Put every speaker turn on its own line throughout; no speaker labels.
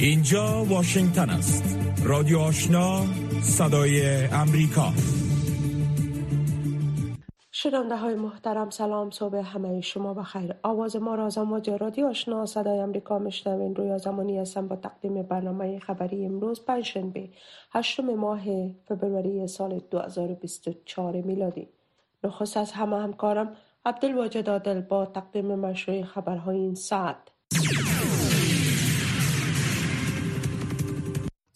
اینجا واشنگتن است. رادیو آشنا صدای امریکا.
شنونده های محترم سلام. صبح همه شما بخیر. آواز ما را از امواج رادیو آشنا صدای امریکا میشنوین. روی زمانی هستم با تقدیم برنامه خبری امروز پنجشنبه هشتم ماه فبروری سال 2024 میلادی. نخست از همه همکارم عبدالواجد عادل با تقدیم مشروع خبرهای این ساعت.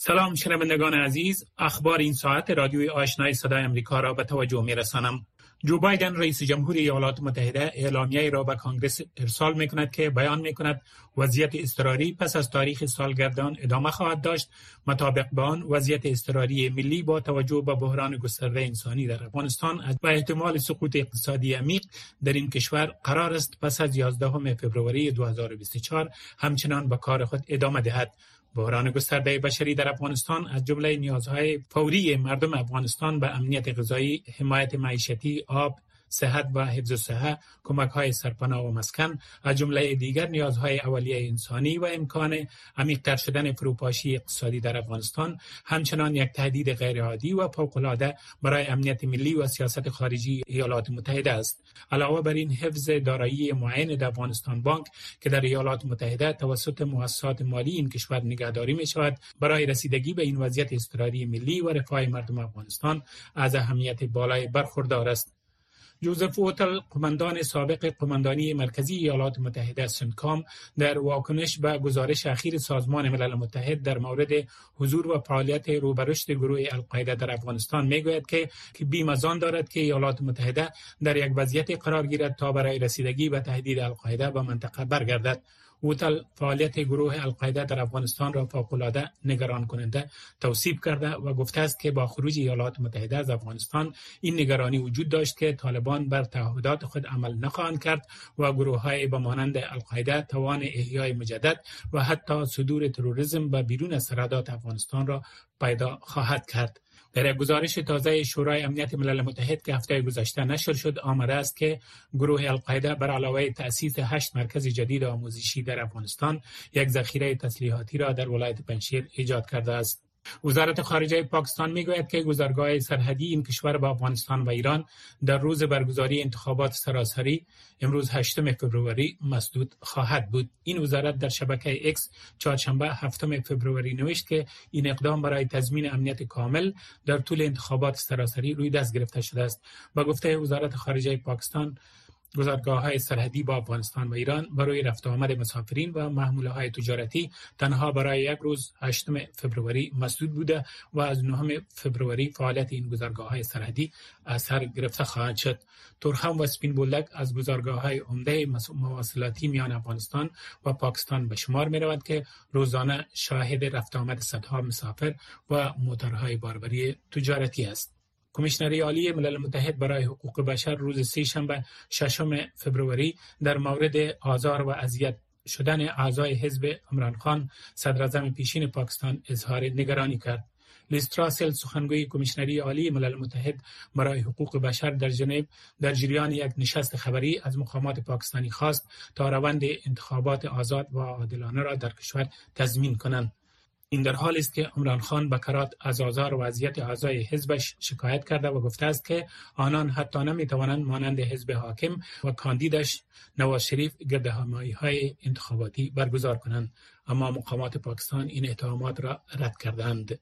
سلام شنوندگان عزیز. اخبار این ساعت رادیوی آشنای صدای امریکا را به توجه می رسانم جو بایدن رئیس جمهور ایالات متحده اعلامیه را به کانگرس ارسال می کند که بیان می کند وضعیت اضطراری پس از تاریخ سالگردان ادامه خواهد داشت. مطابق به آن وضعیت اضطراری ملی با توجه به بحران گسترده انسانی در افغانستان و احتمال سقوط اقتصادی عمیق در این کشور قرار است پس از 11 فوریه 2024 همچنان به کار خود ادامه دهد. بحران گسترده بشری در افغانستان از جمله نیازهای فوری مردم افغانستان به امنیت غذایی، حمایت معیشتی، آب، صحت و حفظ صحه کمک های سرپناه و مسکن از جمله دیگر نیازهای اولیه انسانی و امکان عمیقتر شدن فروپاشی اقتصادی در افغانستان همچنان یک تهدید غیرعادی و فوقالعاده برای امنیت ملی و سیاست خارجی ایالات متحده است. علاوه بر این حفظ دارایی معین در افغانستان بانک که در ایالات متحده توسط مؤسسات مالی این کشور نگهداری می شود برای رسیدگی به این وضعیت اضطراری ملی و رفاه مردم افغانستان از اهمیت بالای برخوردار است. جوزف اوتل قماندان سابق قماندانی مرکزی ایالات متحده سنکام در واکنش به گزارش اخیر سازمان ملل متحد در مورد حضور و فعالیت روبرشت گروه القاعده در افغانستان می‌گوید که بیم از آن دارد که ایالات متحده در یک وضعیت قرار گیرد تا برای رسیدگی به تهدید القاعده به منطقه برگردد. اوتل فعالیت گروه القاعده در افغانستان را فوقالعاده نگران کننده توصیف کرده و گفته است که با خروج ایالات متحده از افغانستان این نگرانی وجود داشت که طالبان بر تعهدات خود عمل نخواهند کرد و گروه های به مانند القاعده توان احیای مجدد و حتی صدور تروریسم به بیرون از سرحدات افغانستان را پیدا خواهد کرد. در یک گزارش تازه شورای امنیت ملل متحد که هفته گذشته نشر شد آمده است که گروه القاعده بر علاوه تأسیس هشت مرکز جدید آموزشی در افغانستان یک ذخیره تسلیحاتی را در ولایت پنشیر ایجاد کرده است. وزارت خارجه پاکستان می‌گوید که گذرگاه سرحدی این کشور با افغانستان و ایران در روز برگزاری انتخابات سراسری امروز 8 فوریه مسدود خواهد بود. این وزارت در شبکه اکس چهارشنبه هفتم فوریه نوشت که این اقدام برای تضمین امنیت کامل در طول انتخابات سراسری روی دست گرفته شده است. با گفته وزارت خارجه پاکستان گذرگاه های سرحدی با افغانستان و ایران برای رفت آمد مسافرین و محموله های تجارتی تنها برای یک روز 8 فوریه مسدود بوده و از 9 فوریه فعالیت این گذرگاه های سرحدی از سر گرفته خواهد شد. تورخم و سپین بولدک از گذرگاه های عمده مواصلاتی میان افغانستان و پاکستان به شمار می رود که روزانه شاهد رفت آمد صدها مسافر و موتورهای باربری تجارتی است. کمیشنری عالی ملل متحد برای حقوق بشر روز سهشنبه ششم فبروری در مورد آزار و اذیت شدن اعضای حزب عمران خان صدر پیشین پاکستان اظهار نگرانی کرد. لیستراسل سخنگوی کمیشنری عالی ملل متحد برای حقوق بشر در ژنو در جریان یک نشست خبری از مقامات پاکستانی خواست تا روند انتخابات آزاد و عادلانه را در کشور تضمین کنند. این در حالی است که عمران خان به کرات از آزار و وضعیت اعضای حزبش شکایت کرده و گفته است که آنان حتی نمی توانند مانند حزب حاکم و کاندیدش نواز شریف های انتخاباتی برگزار کنند. اما مقامات پاکستان این اتهامات را رد کردند.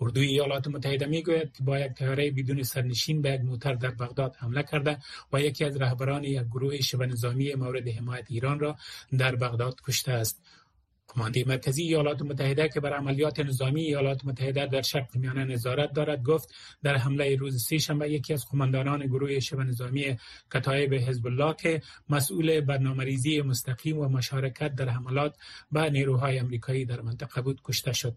اردوی ایالات متحده می‌گوید که با یک تیاره بدون سرنشین به یک موتر در بغداد حمله کرده و یکی از رهبران یک گروه شبه نظامی مورد حمایت ایران را در بغداد کشته است. کمانده مرکزی ایالات متحده که بر عملیات نظامی ایالات متحده در شرق میانه نظارت دارد گفت در حمله روز سهشنبه یکی از قماندانان گروه شبه نظامی کتایب حزب الله که مسئول برنامه‌ریزی مستقیم و مشارکت در حملات به نیروهای امریکایی در منطقه بود کشته شد.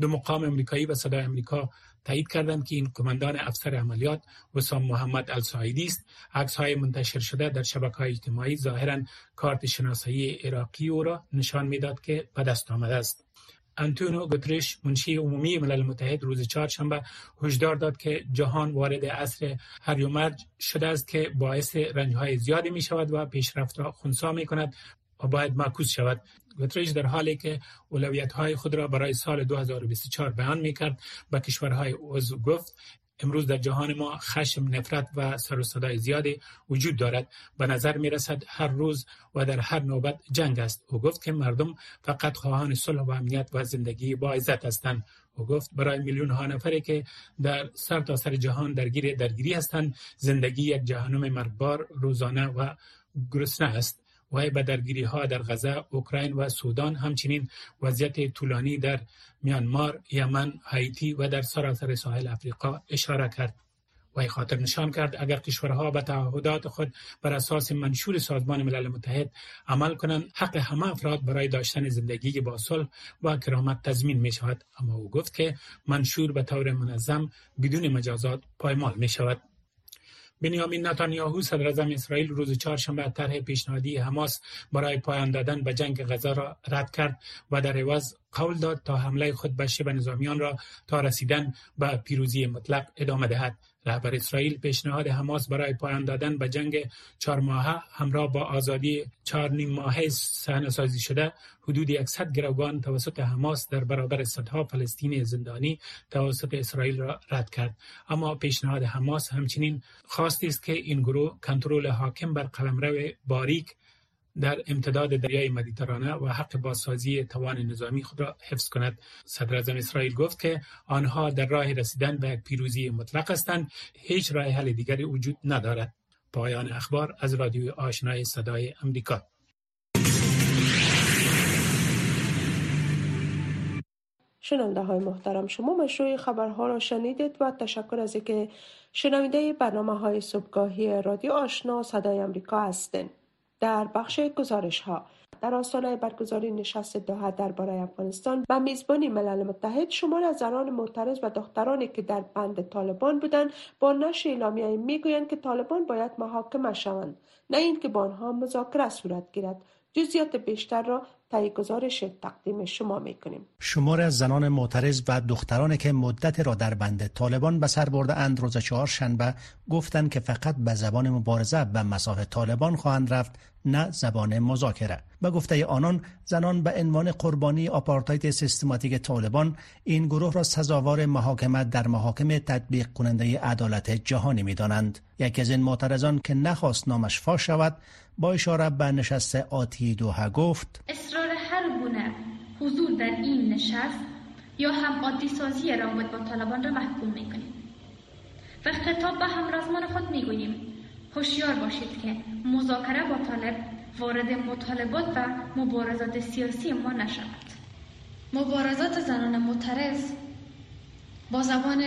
دو مقام امریکایی و صدای امریکا تایید کردند که این قماندان افسر عملیات وسام محمد السعیدی است. عکس های منتشر شده در شبکه های اجتماعی ظاهرا کارت شناسایی عراقی او را نشان می‌داد که به دست آمده است. انتونو گوترش منشی عمومی ملل متحد روز چهارشنبه هشدار داد که جهان وارد عصر هریومرج شده است که باعث رنج های زیادی می شود و پیشرفت را خونسا می کند و باید معکوس شود. گوتریش در حالی که اولویت های خود را برای سال 2024 بیان می کرد به کشورهای عضو گفت امروز در جهان ما خشم نفرت و سر و صدای زیادی وجود دارد. به نظر می رسد هر روز و در هر نوبت جنگ است. او گفت که مردم فقط خواهان صلح و امنیت و زندگی با عزت هستند. او گفت برای میلیون ها نفری که در سر تا سر جهان درگیر درگیری هستند زندگی یک جهنم مرگبار روزانه و گرسنه است. و به درگیری ها در غزه، اوکراین و سودان همچنین وضعیت طولانی در میانمار، یمن، هایتی و در سراسر ساحل افریقا اشاره کرد. وی خاطر نشان کرد اگر کشورها به تعهدات خود بر اساس منشور سازمان ملل متحد عمل کنند حق همه افراد برای داشتن زندگی با صلح و کرامت تضمین می شود اما او گفت که منشور به طور منظم بدون مجازات پایمال می شود بنیامین نتانیاهو صدر اسرائیل روز چهارشنبه طرح پیشنهادی حماس برای پایان دادن به جنگ غزه را رد کرد و در عوض قول داد تا حمله خود به شبه نظامیان را تا رسیدن به پیروزی مطلق ادامه دهد. رهبر اسرائیل پیشنهاد حماس برای پایان دادن به جنگ چهار ماهه همراه با آزادی چهار نیم ماهه سازی شده حدود 100 گروگان توسط حماس در برابر صدها فلسطینی زندانی توسط اسرائیل را رد کرد. اما پیشنهاد حماس همچنین خواستی است که این گروه کنترل حاکم بر قلمرو باریک در امتداد دریای مدیترانه و حق بازسازی توان نظامی خود را حفظ کند. صدر اسرائیل گفت که آنها در راه رسیدن به یک پیروزی مطلق هستند. هیچ راه حل دیگری وجود ندارد. پایان اخبار از رادیوی آشنای صدای امریکا
شنونده های محترم شما مشروع خبرها را شنیدید و تشکر از اینکه شنونده برنامه های صبحگاهی رادیو آشنا صدای امریکا هستند در بخش گزارش ها در آستانه برگزاری نشست دوحه درباره افغانستان و میزبانی ملل متحد شمار از زنان معترض و دخترانی که در بند طالبان بودند با نشر اعلامیه می‌گویند که طالبان باید محاکمه شوند نه اینکه با آنها مذاکره صورت گیرد. جزئیات بیشتر را طی گزارش تقدیم شما می‌کنیم.
شمار از زنان معترض و دخترانی که مدت را در بند طالبان به سر برده اند روز چهارشنبه گفتند که فقط به زبان مبارزه به مساف طالبان خواهند رفت. نه زبان مذاکره. به گفته آنان زنان به عنوان قربانی آپارتاید سیستماتیک طالبان این گروه را سزاوار محاکمت در محاکم تطبیق کننده عدالت جهانی می دانند. یکی از این معترضان که نخواست نامش فاش شود با اشاره به نشست آتی دوها گفت
اصرار هر گونه حضور در این نشست یا هم عادی سازی روابط با طالبان را محکوم می کنیم و خطاب به همرازمان خود می گوییم هوشیار باشید که مذاکره با طالب وارد مطالبات و مبارزات سیاسی ما نشود. مبارزات زنان معترض با زبان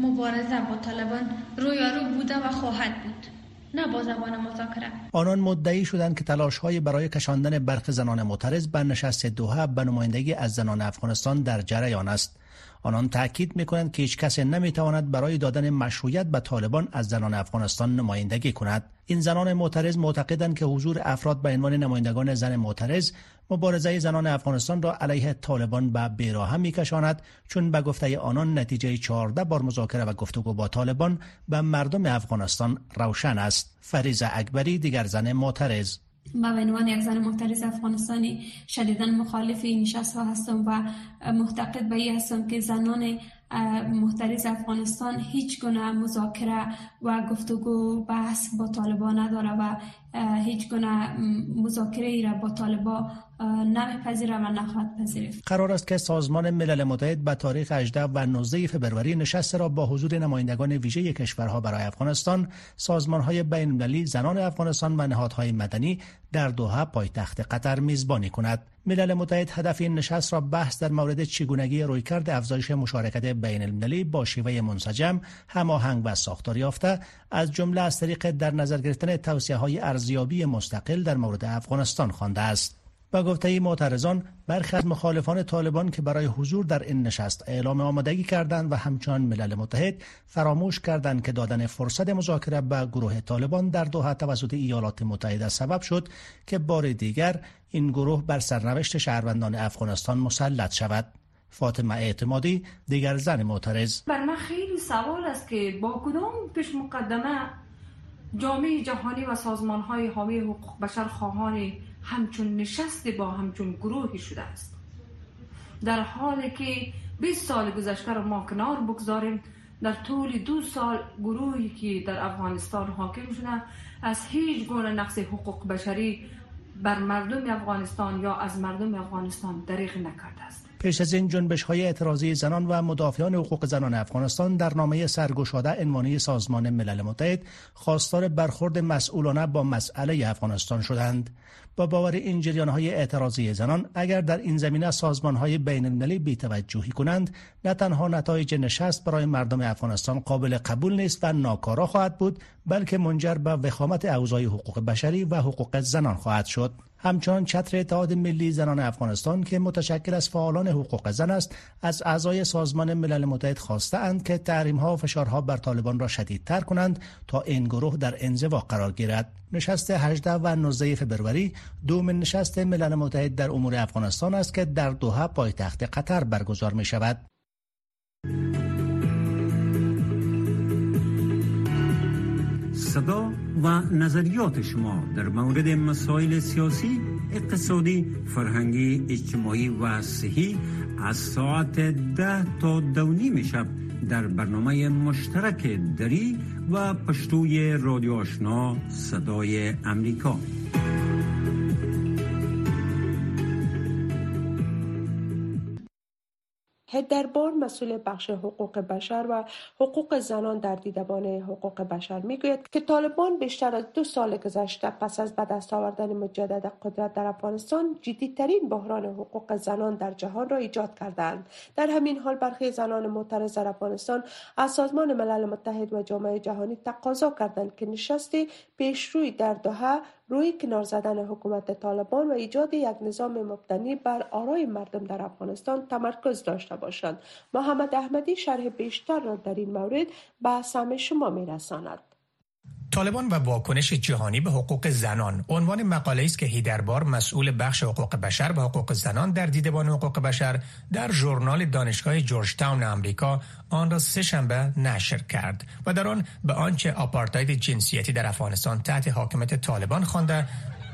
مبارزه با طالبان رویارو بوده و خواهد بود نه با زبان مذاکره.
آنان مدعی شدند که تلاش های برای کشاندن برخ زنان معترض به نشست دوحه به نمایندگی از زنان افغانستان در جریان است. آنان تاکید می کنند که هیچ کس نمی تواند برای دادن مشروعیت به طالبان از زنان افغانستان نمایندگی کند. این زنان معترض معتقدند که حضور افراد به عنوان نمایندگان زن معترض مبارزه زنان افغانستان را علیه طالبان به بیراه میکشاند چون به گفته آنان نتیجه 14 بار مذاکره و گفتگو با طالبان به مردم افغانستان روشن است. فریزه اکبری دیگر زن معترض.
من به عنوان یک زن معترض افغانستانی شدیدا مخالف این نشست ها هستم و معتقد به این هستم که زنان محترز افغانستان هیچ گونه مذاکره و گفتگو بحث با طالبان نداره و هیچ گونه مذاکره ای را با طالبان نمیپذیره و نخواهد پذیرفت.
قرار است که سازمان ملل متحد به تاریخ 18 و 19 فبروری نشست را با حضور نمایندگان ویژه کشورها برای افغانستان های بین المللی زنان افغانستان و نهادهای مدنی در دوحه پایتخت قطر میزبانی کند. ملل متحد هدف این نشست را بحث در مورد چگونگی رویکرد افزایش مشارکت بین المللی با شیوه منسجم هماهنگ و ساختار یافته از جمله از طریق در نظر گرفتن توصیه های ارزیابی مستقل در مورد افغانستان خوانده است. با گفته معترضان برخی از مخالفان طالبان که برای حضور در این نشست اعلام آمادگی کردند و همچنان ملل متحد فراموش کردند که دادن فرصت مذاکره به گروه طالبان در دوحه توسط ایالات متحده سبب شد که بار دیگر این گروه بر سرنوشت شهروندان افغانستان مسلط شود. فاطمه اعتمادی دیگر زن معترض.
بر من خیلی سوال است که با کدام پیش مقدمه جامعه جهانی و سازمان های حامی حقوق بشر خواهان همچون نشست با همچون گروهی شده است. در حالی که 20 سال گذشته را ما کنار بگذاریم در طول دو سال گروهی که در افغانستان حاکم شده از هیچ گونه نقص حقوق بشری بر مردم افغانستان یا از مردم افغانستان دریغ نکرده است.
پیش از این جنبش های اعتراضی زنان و مدافعان حقوق زنان افغانستان در نامه سرگشاده عنوانی سازمان ملل متحد خواستار برخورد مسئولانه با مسئله افغانستان شدند. با باور این جریان های اعتراضی زنان اگر در این زمینه سازمان های بین المللی بیتوجهی کنند نه تنها نتایج نشست برای مردم افغانستان قابل قبول نیست و ناکارا خواهد بود بلکه منجر به وخامت اوضاع حقوق بشری و حقوق زنان خواهد شد. همچنان چتر اتحاد ملی زنان افغانستان که متشکل از فعالان حقوق زن است از اعضای سازمان ملل متحد خواسته اند که تحریم ها و فشارها بر طالبان را شدیدتر کنند تا این گروه در انزوا قرار گیرد. نشست 18 و 19 فبروری دومین نشست ملل متحد در امور افغانستان است که در دوحه پایتخت قطر برگزار می شود
صدا و نظریات شما در مورد مسائل سیاسی، اقتصادی، فرهنگی، اجتماعی و صحی از ساعت ده تا دو شب در برنامه مشترک دری و پشتوی رادیو آشنا صدای امریکا.
هدربار مسئول بخش حقوق بشر و حقوق زنان در دیدبان حقوق بشر می‌گوید که طالبان بیشتر از دو سال گذشته پس از به دست آوردن مجدد قدرت در افغانستان جدیدترین بحران حقوق زنان در جهان را ایجاد کردند. در همین حال برخی زنان معترض در افغانستان از سازمان ملل متحد و جامعه جهانی تقاضا کردند که نشست پیشروی در دوحه روی کنار زدن حکومت طالبان و ایجاد یک نظام مبتنی بر آرای مردم در افغانستان تمرکز داشته باشند. محمد احمدی شرح بیشتر را در این مورد به سهم شما میرساند.
طالبان و واکنش جهانی به حقوق زنان. عنوان مقاله است که هیدربار مسئول بخش حقوق بشر و حقوق زنان در دیدبان حقوق بشر در ژورنال دانشگاه جورج تاون آمریکا آن را سه شنبه نشر کرد و در آن به آنچه آپارتاید جنسیتی در افغانستان تحت حاکمیت طالبان خوانده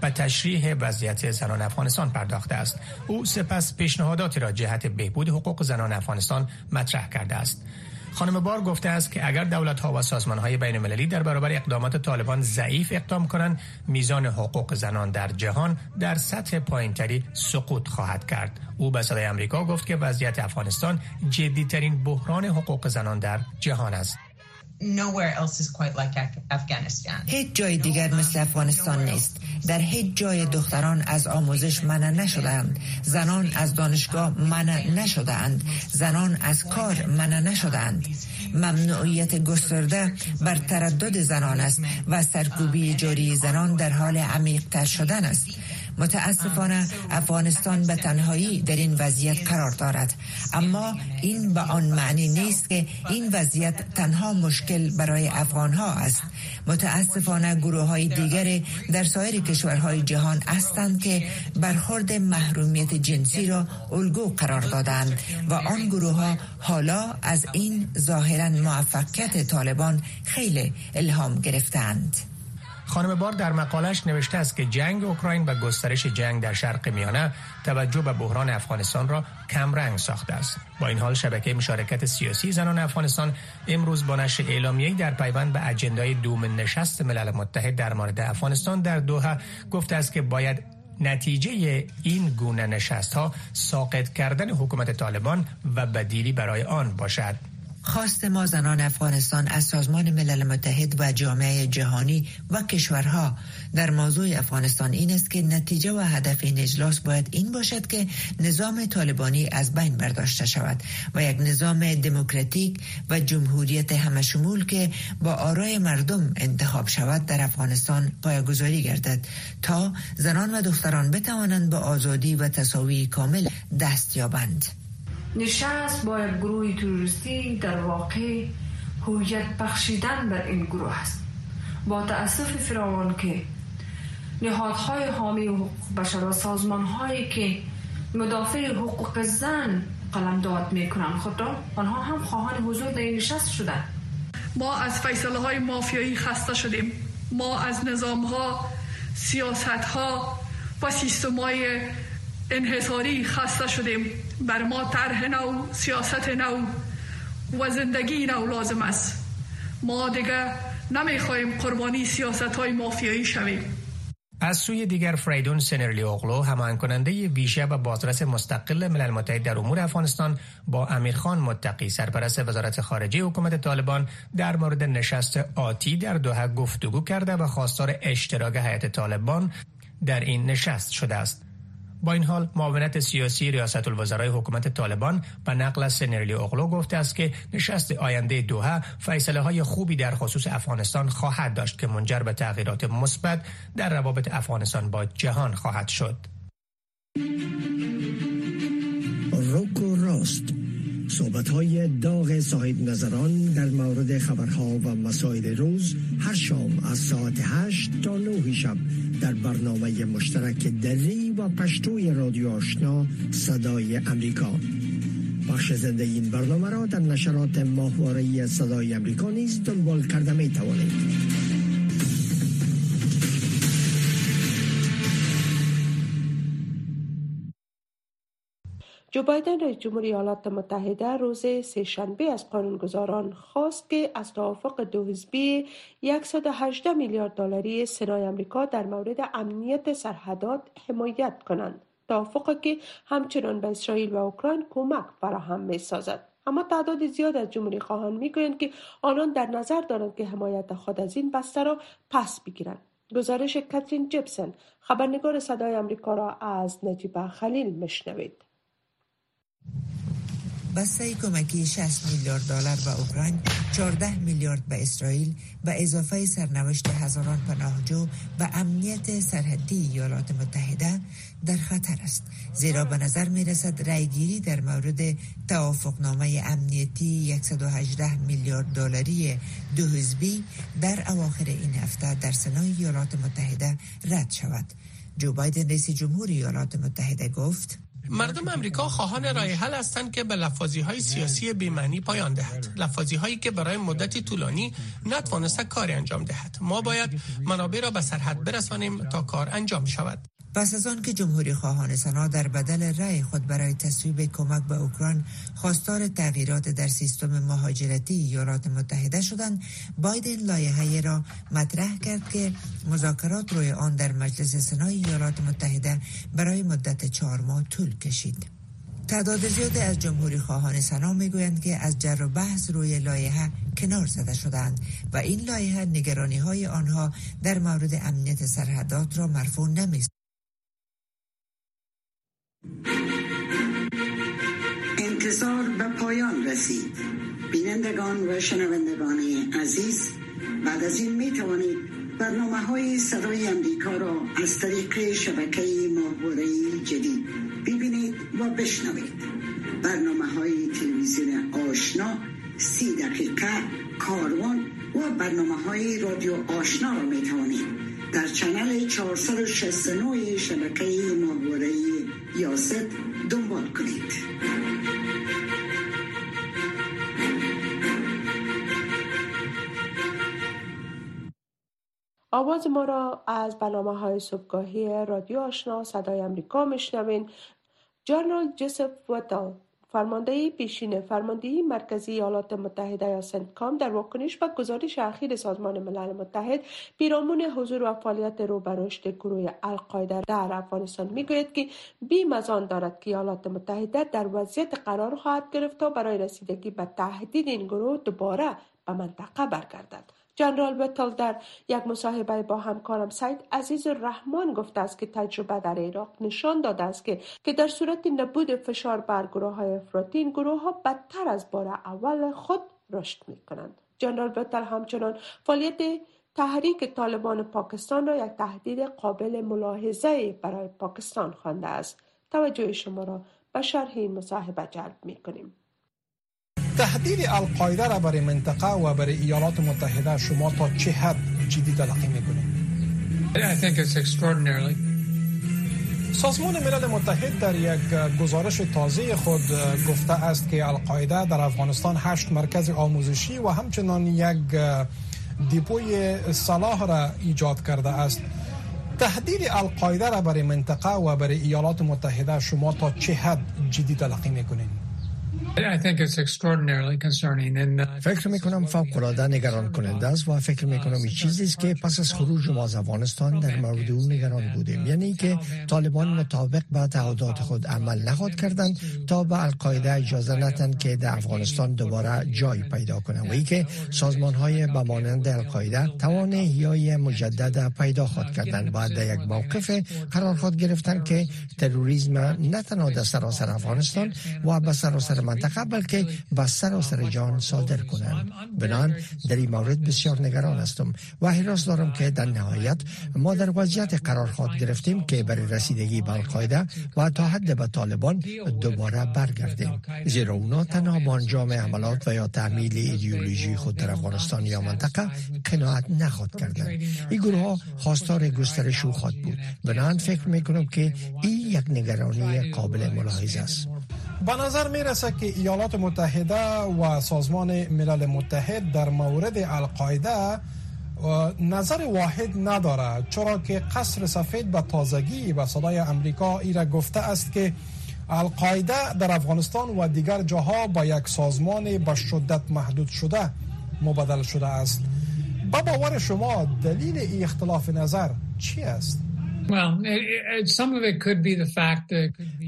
و تشریح وضعیت زنان افغانستان پرداخته است. او سپس پیشنهاداتی را جهت بهبود حقوق زنان افغانستان مطرح کرده است. خانم بار گفته است که اگر دولت ها و سازمان های بین المللی در برابر اقدامات طالبان ضعیف اقدام کنند میزان حقوق زنان در جهان در سطح پایینتری سقوط خواهد کرد. او به صدای آمریکا گفت که وضعیت افغانستان جدیترین بحران حقوق زنان در جهان است.
هیچ جای دیگر مثل افغانستان نیست. در هیچ جای دختران از آموزش منع نشدهاند. زنان از دانشگاه منع نشدهاند. زنان از کار منع نشدهاند. ممنوعیت گسترده بر تردد زنان است و سرکوبی جاری زنان در حال عمیق شدن است. متاسفانه افغانستان به تنهایی در این وضعیت قرار دارد. اما این به آن معنی نیست که این وضعیت تنها مشکل برای افغان ها است. متاسفانه گروه های دیگر در سایر کشورهای جهان هستند که برخورد محرومیت جنسی را الگو قرار دادند و آن گروه ها حالا از این ظاهرا موفقیت طالبان خیلی الهام گرفتند.
خانم بار در مقالش نوشته است که جنگ اوکراین و گسترش جنگ در شرق میانه توجه به بحران افغانستان را کمرنگ ساخته است. با این حال شبکه مشارکت سیاسی زنان افغانستان امروز با نشر اعلامیه‌ای در پیوند به اجندای دوم نشست ملل متحد در مورد افغانستان در دوحه گفته است که باید نتیجه این گونه نشست ها ساقط کردن حکومت طالبان و بدیلی برای آن باشد.
خواست ما زنان افغانستان از سازمان ملل متحد و جامعه جهانی و کشورها در موضوع افغانستان این است که نتیجه و هدف این اجلاس باید این باشد که نظام طالبانی از بین برداشته شود و یک نظام دموکراتیک و جمهوریت همشمول که با آرای مردم انتخاب شود در افغانستان پایگذاری گردد تا زنان و دختران بتوانند به آزادی و تساوی کامل دست یابند.
نشست با یک گروه توریستی در واقع هویت بخشیدن بر این گروه است. با تأسف فراوان که نهادهای حامی حقوق بشر و سازمانهایی که مدافع حقوق زن قلمداد می‌کنند خود را آنها هم خواهان حضور در این نشست شدند.
ما از فیصله های مافیایی خسته شدیم. ما از نظام ها سیاست ها و سیستم های انحصاری خسته شدیم. بر ما طرح نو سیاست نو و زندگی نو لازم است. ما دیگه نمی‌خواهیم قربانی سیاست های مافیایی شویم.
از سوی دیگر فریدون سنرلی اغلو همان کننده ویژه و بازرس مستقل ملل متحد در امور افغانستان با امیرخان متقی سرپرست وزارت خارجه حکومت طالبان در مورد نشست آتی در دوحه گفتگو کرده و خواستار اشتراک هیئت طالبان در این نشست شده است. با این حال معاونت سیاسی ریاست الوزرای حکومت طالبان به نقل از سنرلی اغلو گفته است که نشست آینده دوحه فیصله های خوبی در خصوص افغانستان خواهد داشت که منجر به تغییرات مثبت در روابط افغانستان با جهان خواهد شد.
روکو راست صحبت های داغ صاحب نظران در مورد خبرها و مسائل روز هر شام از ساعت 8 تا 9 شب در برنامه مشترک دری و پشتوی رادیو آشنا صدای امریکا. بخش زنده این برنامه را در نشرات ماهواره صدای امریکا نیز دنبال کرده می توانید
جو بایدن رئیس جمهوری ایالات متحده روز سهشنبه از قانونگذاران خواست که از توافق دو حزبی 118 میلیارد دلاری سنای امریکا در مورد امنیت سرحدات حمایت کنند. توافقی که همچنان به اسرائیل و اوکراین کمک فراهم می سازد. اما تعداد زیاد از جمهوری خواهان می‌گویند که آنان در نظر دارند که حمایت خود از این بسته را پس بگیرند. گزارش کاترین جبسن خبرنگار صدای امریکا را از نجیبه خلیل مشنوید.
بسته کمکی 60 میلیارد دلار به اوکراین 14 میلیارد به اسرائیل و اضافه سرنوشت هزاران پناهجو و امنیت سرحدی ایالات متحده در خطر است. زیرا به نظر می رسد رایگیری در مورد توافقنامه امنیتی 118 میلیارد دلاری دو حزبی در اواخر این هفته در سنای ایالات متحده رد شود. جو بایدن رئیس جمهور ایالات متحده گفت
مردم امریکا خواهان رای حل هستند که به لفاظی های سیاسی بیمعنی پایان دهد. لفاظی هایی که برای مدتی طولانی نتوانسته کاری انجام دهد. ما باید منابع را به سرحد برسانیم تا کار انجام شود.
پس از آن که جمهوری خواهان سنا در بدل رأی خود برای تصویب کمک به اوکراین خواستار تغییرات در سیستم مهاجرتی ایالات متحده شدند بایدن لایحه را مطرح کرد که مذاکرات روی آن در مجلس سنای ایالات متحده برای مدت چهار ماه طول کشید. تعداد زیادی از جمهوری خواهان سنا می‌گویند که از جر و بحث روی لایحه کنار زده شدند و این لایحه نگرانی های آنها در مورد امنیت سرحدات را مرفوع نمی
انتظار به پایان رسید. بینندگان و شنوندگان عزیز بعد از این می توانید برنامه های صدای امریکا را از طریق شبکه ماهواره جدید ببینید و بشنوید. برنامه های تلویزیون آشنا سی دقیقه کاروان و برنامه های رادیو آشنا را می توانید در چنل 469 شبکه ماهواره یاست دنبال کنید.
آواز ما را از برنامه های صبحگاهی رادیو آشنا صدای امریکا میشنوین. جنرال جوزف وتل فرمانده پیشین فرماندهی مرکزی ایالات متحده یا سنتکام در واکنش به گزارش اخیر سازمان ملل متحد پیرامون حضور و فعالیت رو گروه القاعده در افغانستان می‌گوید که بیم از آن دارد که ایالات متحده در وضعیت قرار خواهد گرفت تا برای رسیدگی به تهدید این گروه دوباره به منطقه برگردد. جنرال بتل در یک مصاحبه با همکارم سعید عزیز الرحمن گفته است که تجربه در عراق نشان داده است که که در صورت نبود فشار بر گروه های افراطی این گروه ها بدتر از بار اول خود رشد می کنند. جنرال بتل همچنان فعالیت تحریک طالبان پاکستان را یک تهدید قابل ملاحظه برای پاکستان خوانده است. توجه شما را به شرح این مصاحبه جلب می کنیم.
تهدید القاعده را برای منطقه و برای ایالات متحده شما تا چه حد جدی تلقی می‌کنید؟ سازمان ملل متحد در یک گزارش تازه خود گفته است که القاعده در افغانستان هشت مرکز آموزشی و همچنان یک دیپوی صلاح را ایجاد کرده است. تهدید القاعده را برای منطقه و برای ایالات متحده شما تا چه حد جدی تلقی می‌کنین
فکر می کنم فوق العاده نگران کننده است و فکر می کنم این چیزی است که پس از خروج ما از افغانستان در مورد او نگران بودیم. یعنی که طالبان مطابق به تعهدات خود عمل نخواد کردند تا به القاعده اجازه ندهند که در افغانستان دوباره جای پیدا کنند و ای که سازمان های به مانند القاعده توان احیای مجدد پیدا خود کردند. بعد در یک موقف قرار خود گرفتند که تروریسم نه تنها در سراسر افغانستان و به سراسر منطقه بلکه به سر جان صادر کنند. بنان در این مورد بسیار نگران هستم و حراس دارم که در نهایت ما در وضعیت قرار خود گرفتیم که برای رسیدگی به القاعده و تا حد به طالبان دوباره برگردیم. زیرا اونا تنها با انجام عملات و یا تعمیل ایدئولوژی خود در افغانستان یا منطقه قناعت نخواد کردن این گروه ها خواستار گسترش او خود بود. بنان فکر می‌کنم که این یک نگرانی قابل ملاحظه است.
به نظر می رسد که ایالات متحده و سازمان ملل متحد در مورد القاعده نظر واحد نداره چرا که قصر سفید به تازگی به صدای امریکا ای را گفته است که القاعده در افغانستان و دیگر جاها با یک سازمان به شدت محدود شده مبدل شده است با باور شما دلیل ای اختلاف نظر چی است؟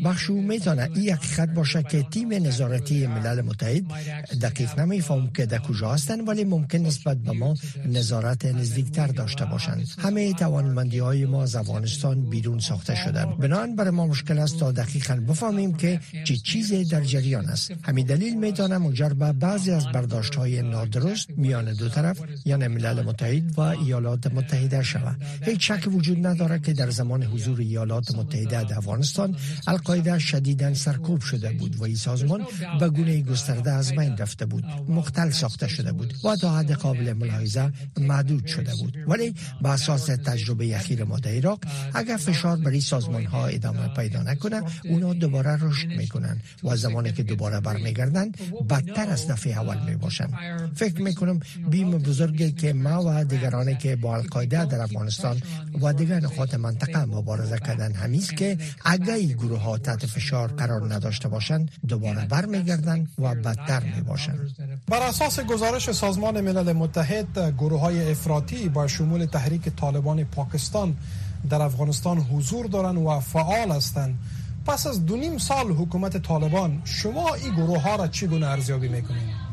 بخشو می‌تونه این حقیقت باشه که تیم نظارتی ملل متحد دقیق نمیفهم که در کجا هستند ولی ممکن نسبت به ما نظارت نزدیکتر داشته باشند. همه توانمندی های ما از افغانستان بیرون ساخته شدن بنان برای ما مشکل است تا دقیقا بفهمیم که چه چیزی در جریان است. همین دلیل می‌تونه منجر به بعضی از برداشت های نادرست میان دو طرف یعنی ملل متحد و ایالات متحده شود هیچ شک وجود نداره که در زمان حضور ایالات متحده در افغانستان القاعده شدیدا سرکوب شده بود و این سازمان به گونه گسترده از بین رفته بود مختل ساخته شده بود و تا حد قابل ملاحظه محدود شده بود. ولی به اساس تجربه اخیر ما در عراق اگر فشار بر این سازمان ها ادامه پیدا نکنه اونا دوباره رشد می‌کنن و زمانی که دوباره برمیگردن بدتر از دفعه اول می باشن فکر می‌کنم بیم بزرگی که ما و دیگرانی که با القاعده در افغانستان و دیگر نقاط منطقه مبارزه کردن همیست که اگر این گروه ها تحت فشار قرار نداشته باشند دوباره برمیگردن و بدتر می باشند
بر اساس گزارش سازمان ملل متحد گروه های افراطی با شمول تحریک طالبان پاکستان در افغانستان حضور دارند و فعال هستند پس از دو نیم سال حکومت طالبان شما این گروه ها را چگونه ارزیابی می‌کنید؟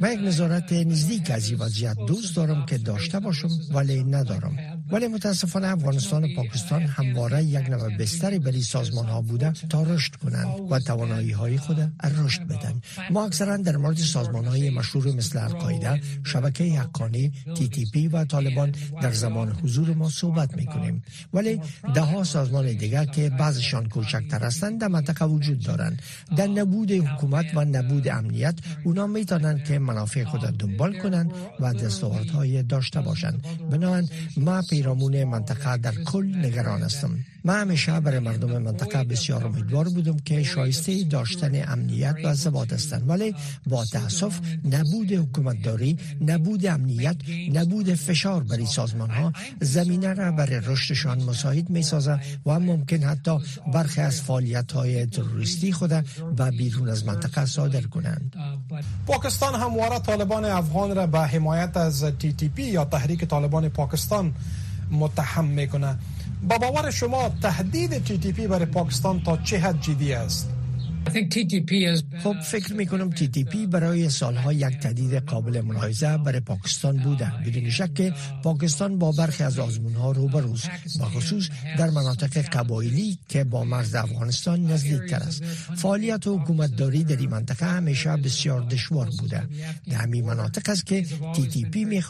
من یک نظارت نزدیک از این وضعیت دوست دارم که داشته باشم ولی ندارم. ولی متاسفانه افغانستان و پاکستان همواره یک نوع بستری برای سازمان ها بوده تا رشد کنند و توانایی های خود رشد بدن. ما اکثرا در مورد سازمان های مشهور مثل القاعده شبکه حقانی تی تی پی و طالبان در زمان حضور ما صحبت می کنیم ولی ده ها سازمان دیگر که بعضشان کوچکتر هستند در منطقه وجود دارند. در نبود حکومت و نبود امنیت اونا می که منافع خود دنبال کنند و دستاوردهای داشته باشند. بنابراین ما پیرامون منطقه در کل نگران هستم. من همیشه برای مردم منطقه بسیار امیدوار بودم که شایسته داشتن امنیت و ثبات هستند. ولی با تاسف نبود حکومتداری نبود امنیت نبود فشار بر سازمان ها زمینه را برای رشدشان مساعد می سازد و ممکن حتی برخی از فعالیت های تروریستی خود به بیرون از منطقه صادر کنند.
پاکستان همواره طالبان افغان را به حمایت از تی تی پی یا تحریک طالبان پاکستان متهم می‌کنه. با باور شما تهدید تی تی پی برای پاکستان تا چه حد جدی است؟
خب فکر می کنم تی تی پی برای سالها یک تهدید قابل ملاحظه برای پاکستان بوده. بدون شک که پاکستان با برخی از آزمون ها روبرو با خصوص در مناطق قبایلی که با مرز افغانستان نزدیک است. فعالیت و حکومت داری در این منطقه همیشه بسیار دشوار بوده. در همین مناطق است که تی تی پی می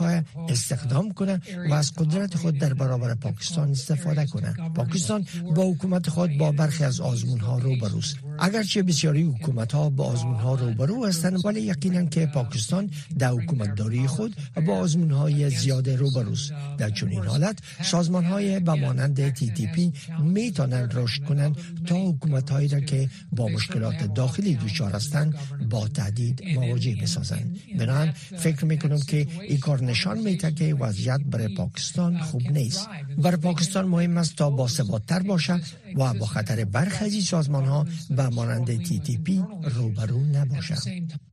استخدام کنه و از قدرت خود در برابر پاکستان استفاده کنه. پاکستان با حکومت خود با برخی از آزمون ها روبروز اگرچه بسیاری حکومت ها با آزمون ها روبرو هستند ولی یقینا که پاکستان در حکومتداری خود با آزمون های زیاد روبروست در چنین حالت سازمان های به مانند تی تی پی می توانند رشد کنند تا حکومت هایی را که با مشکلات داخلی دچار هستند با تهدید مواجه بسازند. بنابراین فکر می کنم که این کار نشان می که وضعیت برای پاکستان خوب نیست. برای پاکستان مهم است تا با تر باشد و با خطر برخی از سازمان ها و مانند پی روبرو نباشد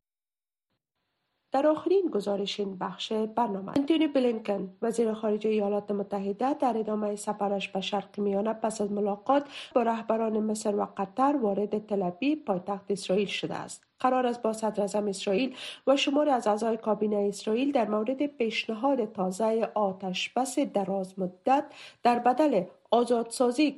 در آخرین گزارش این بخش برنامه. انتونی بلینکن وزیر خارجه ایالات متحده در ادامه سفرش به شرق میانه پس از ملاقات با رهبران مصر و قطر وارد تلبی پایتخت اسرائیل شده است. قرار است با صدر اسرائیل و شمار از اعضای کابینه اسرائیل در مورد پیشنهاد تازه آتش بس دراز مدت در بدل آزادسازی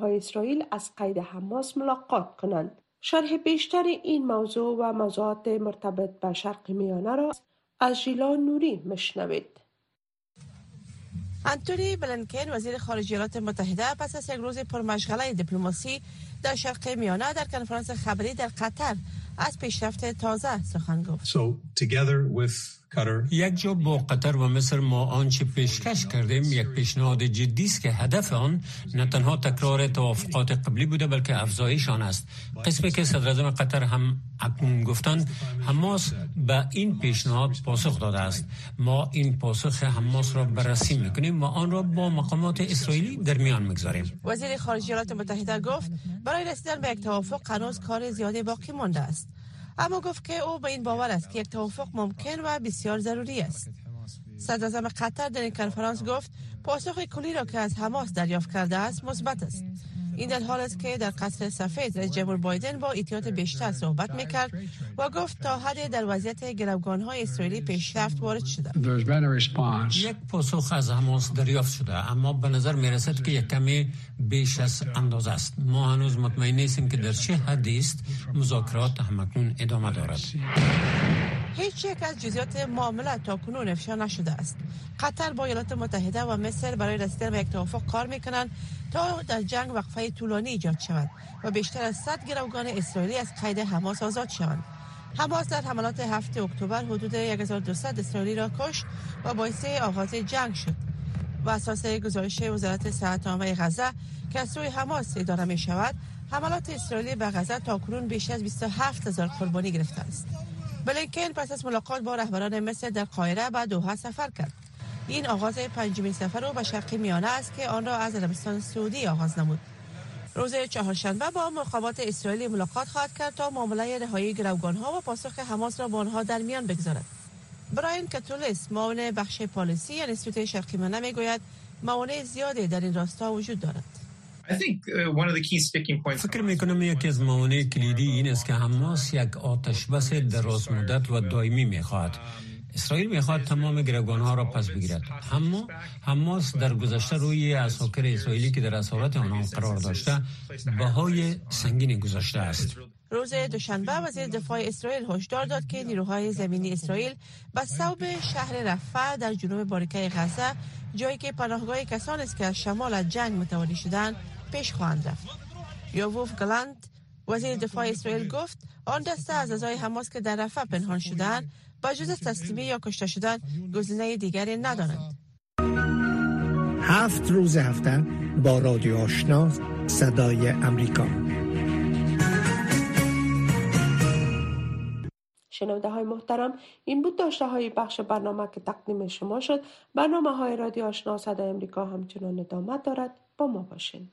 های اسرائیل از قید حماس ملاقات کنند. شرح بیشتر این موضوع و موضوعات مرتبط به شرق میانه را از ژیلا نوری مشنوید
انتونی بلنکن وزیر خارجه ایالات متحده پس از یک روز پرمشغله دیپلماسی در شرق میانه در کنفرانس خبری در قطر از پیشرفت تازه سخن گفت.
So, یک جا با قطر و مصر ما آنچه پیشکش کردیم یک پیشنهاد جدی است که هدف آن نه تنها تکرار توافقات قبلی بوده بلکه افزایش آن است. قسمی که صدر قطر هم اکنون گفتند حماس به این پیشنهاد پاسخ داده است. ما این پاسخ حماس را بررسی می‌کنیم و آن را با مقامات اسرائیلی در میان می‌گذاریم.
وزیر خارجه ایالات متحده گفت برای رسیدن به یک توافق هنوز کار زیادی باقی مانده است. اما گفت که او به این باور است که یک توافق ممکن و بسیار ضروری است. صدر قطر در این کنفرانس گفت پاسخ کلی را که از حماس دریافت کرده است مثبت است. این در حال است که در قصر سفید رئیس جمهور بایدن با ایتیات بیشتر صحبت می‌کرد و گفت تا حد در وضعیت گروگان های اسرائیلی پیشرفت وارد شده
یک پاسخ از حماس دریافت شده اما به نظر می رسد که یک کمی بیش از اندازه است. ما هنوز مطمئن نیستیم که در چه حدی است مذاکرات همکنون ادامه دارد.
هیچ یک از جزئیات معاملات تا کنون افشا نشده است. قطر با ایالات متحده و مصر برای رسیدن به یک توافق کار می‌کنند تا در جنگ وقفه طولانی ایجاد شود و بیشتر از 100 گروگان اسرائیلی از قید حماس آزاد شوند. حماس در حملات هفته اکتبر حدود 1200 اسرائیلی را کشت و باعث آغاز جنگ شد. و اساس گزارش وزارت صحت عامه غزه که از سوی حماس اداره می شود حملات اسرائیلی به غزه تا کنون بیش از 27 هزار قربانی گرفته است. بلینکن پس از ملاقات با رهبران مصر در قاهره به دوحه سفر کرد. این آغاز پنجمین سفر او به شرق میانه است که آن را از عربستان سعودی آغاز نمود. روز چهارشنبه با مقامات اسرائیلی ملاقات خواهد کرد تا معامله رهایی گروگان ها و پاسخ حماس را با آنها در میان بگذارد. براین کاتولیس معاون بخش پالیسی انستیتوت شرقی میانه می‌گوید موانع زیادی در این راستا وجود دارد.
فکر می کنم یکی از موانع کلیدی این است که حماس یک آتش بس دراز مدت و دائمی می خواهد اسرائیل می‌خواد تمام گروگان ها را پس بگیرد. اما حماس در گذشته روی اساکر اسرائیلی که در اسارت آنها قرار داشته بهای سنگین گذاشته است.
روز دوشنبه وزیر دفاع اسرائیل هشدار داد که نیروهای زمینی اسرائیل به صوب شهر رفح در جنوب باریکه غزه جایی که پناهگاه کسان است که از شمال از جنگ متواری شدند پیش خواهند رفت. یووف گلند وزیر دفاع اسرائیل گفت آن دسته از اعضای حماس که در رفح پنهان شدند با جز تسلیمی یا کشته شدن گزینه دیگری ندارند.
هفت روز هفته با رادیو آشنا صدای امریکا.
شنونده های محترم این بود داشته های بخش برنامه که تقدیم شما شد. برنامه های رادیو آشنا صدای امریکا همچنان ادامه دارد. bom Mogoschen.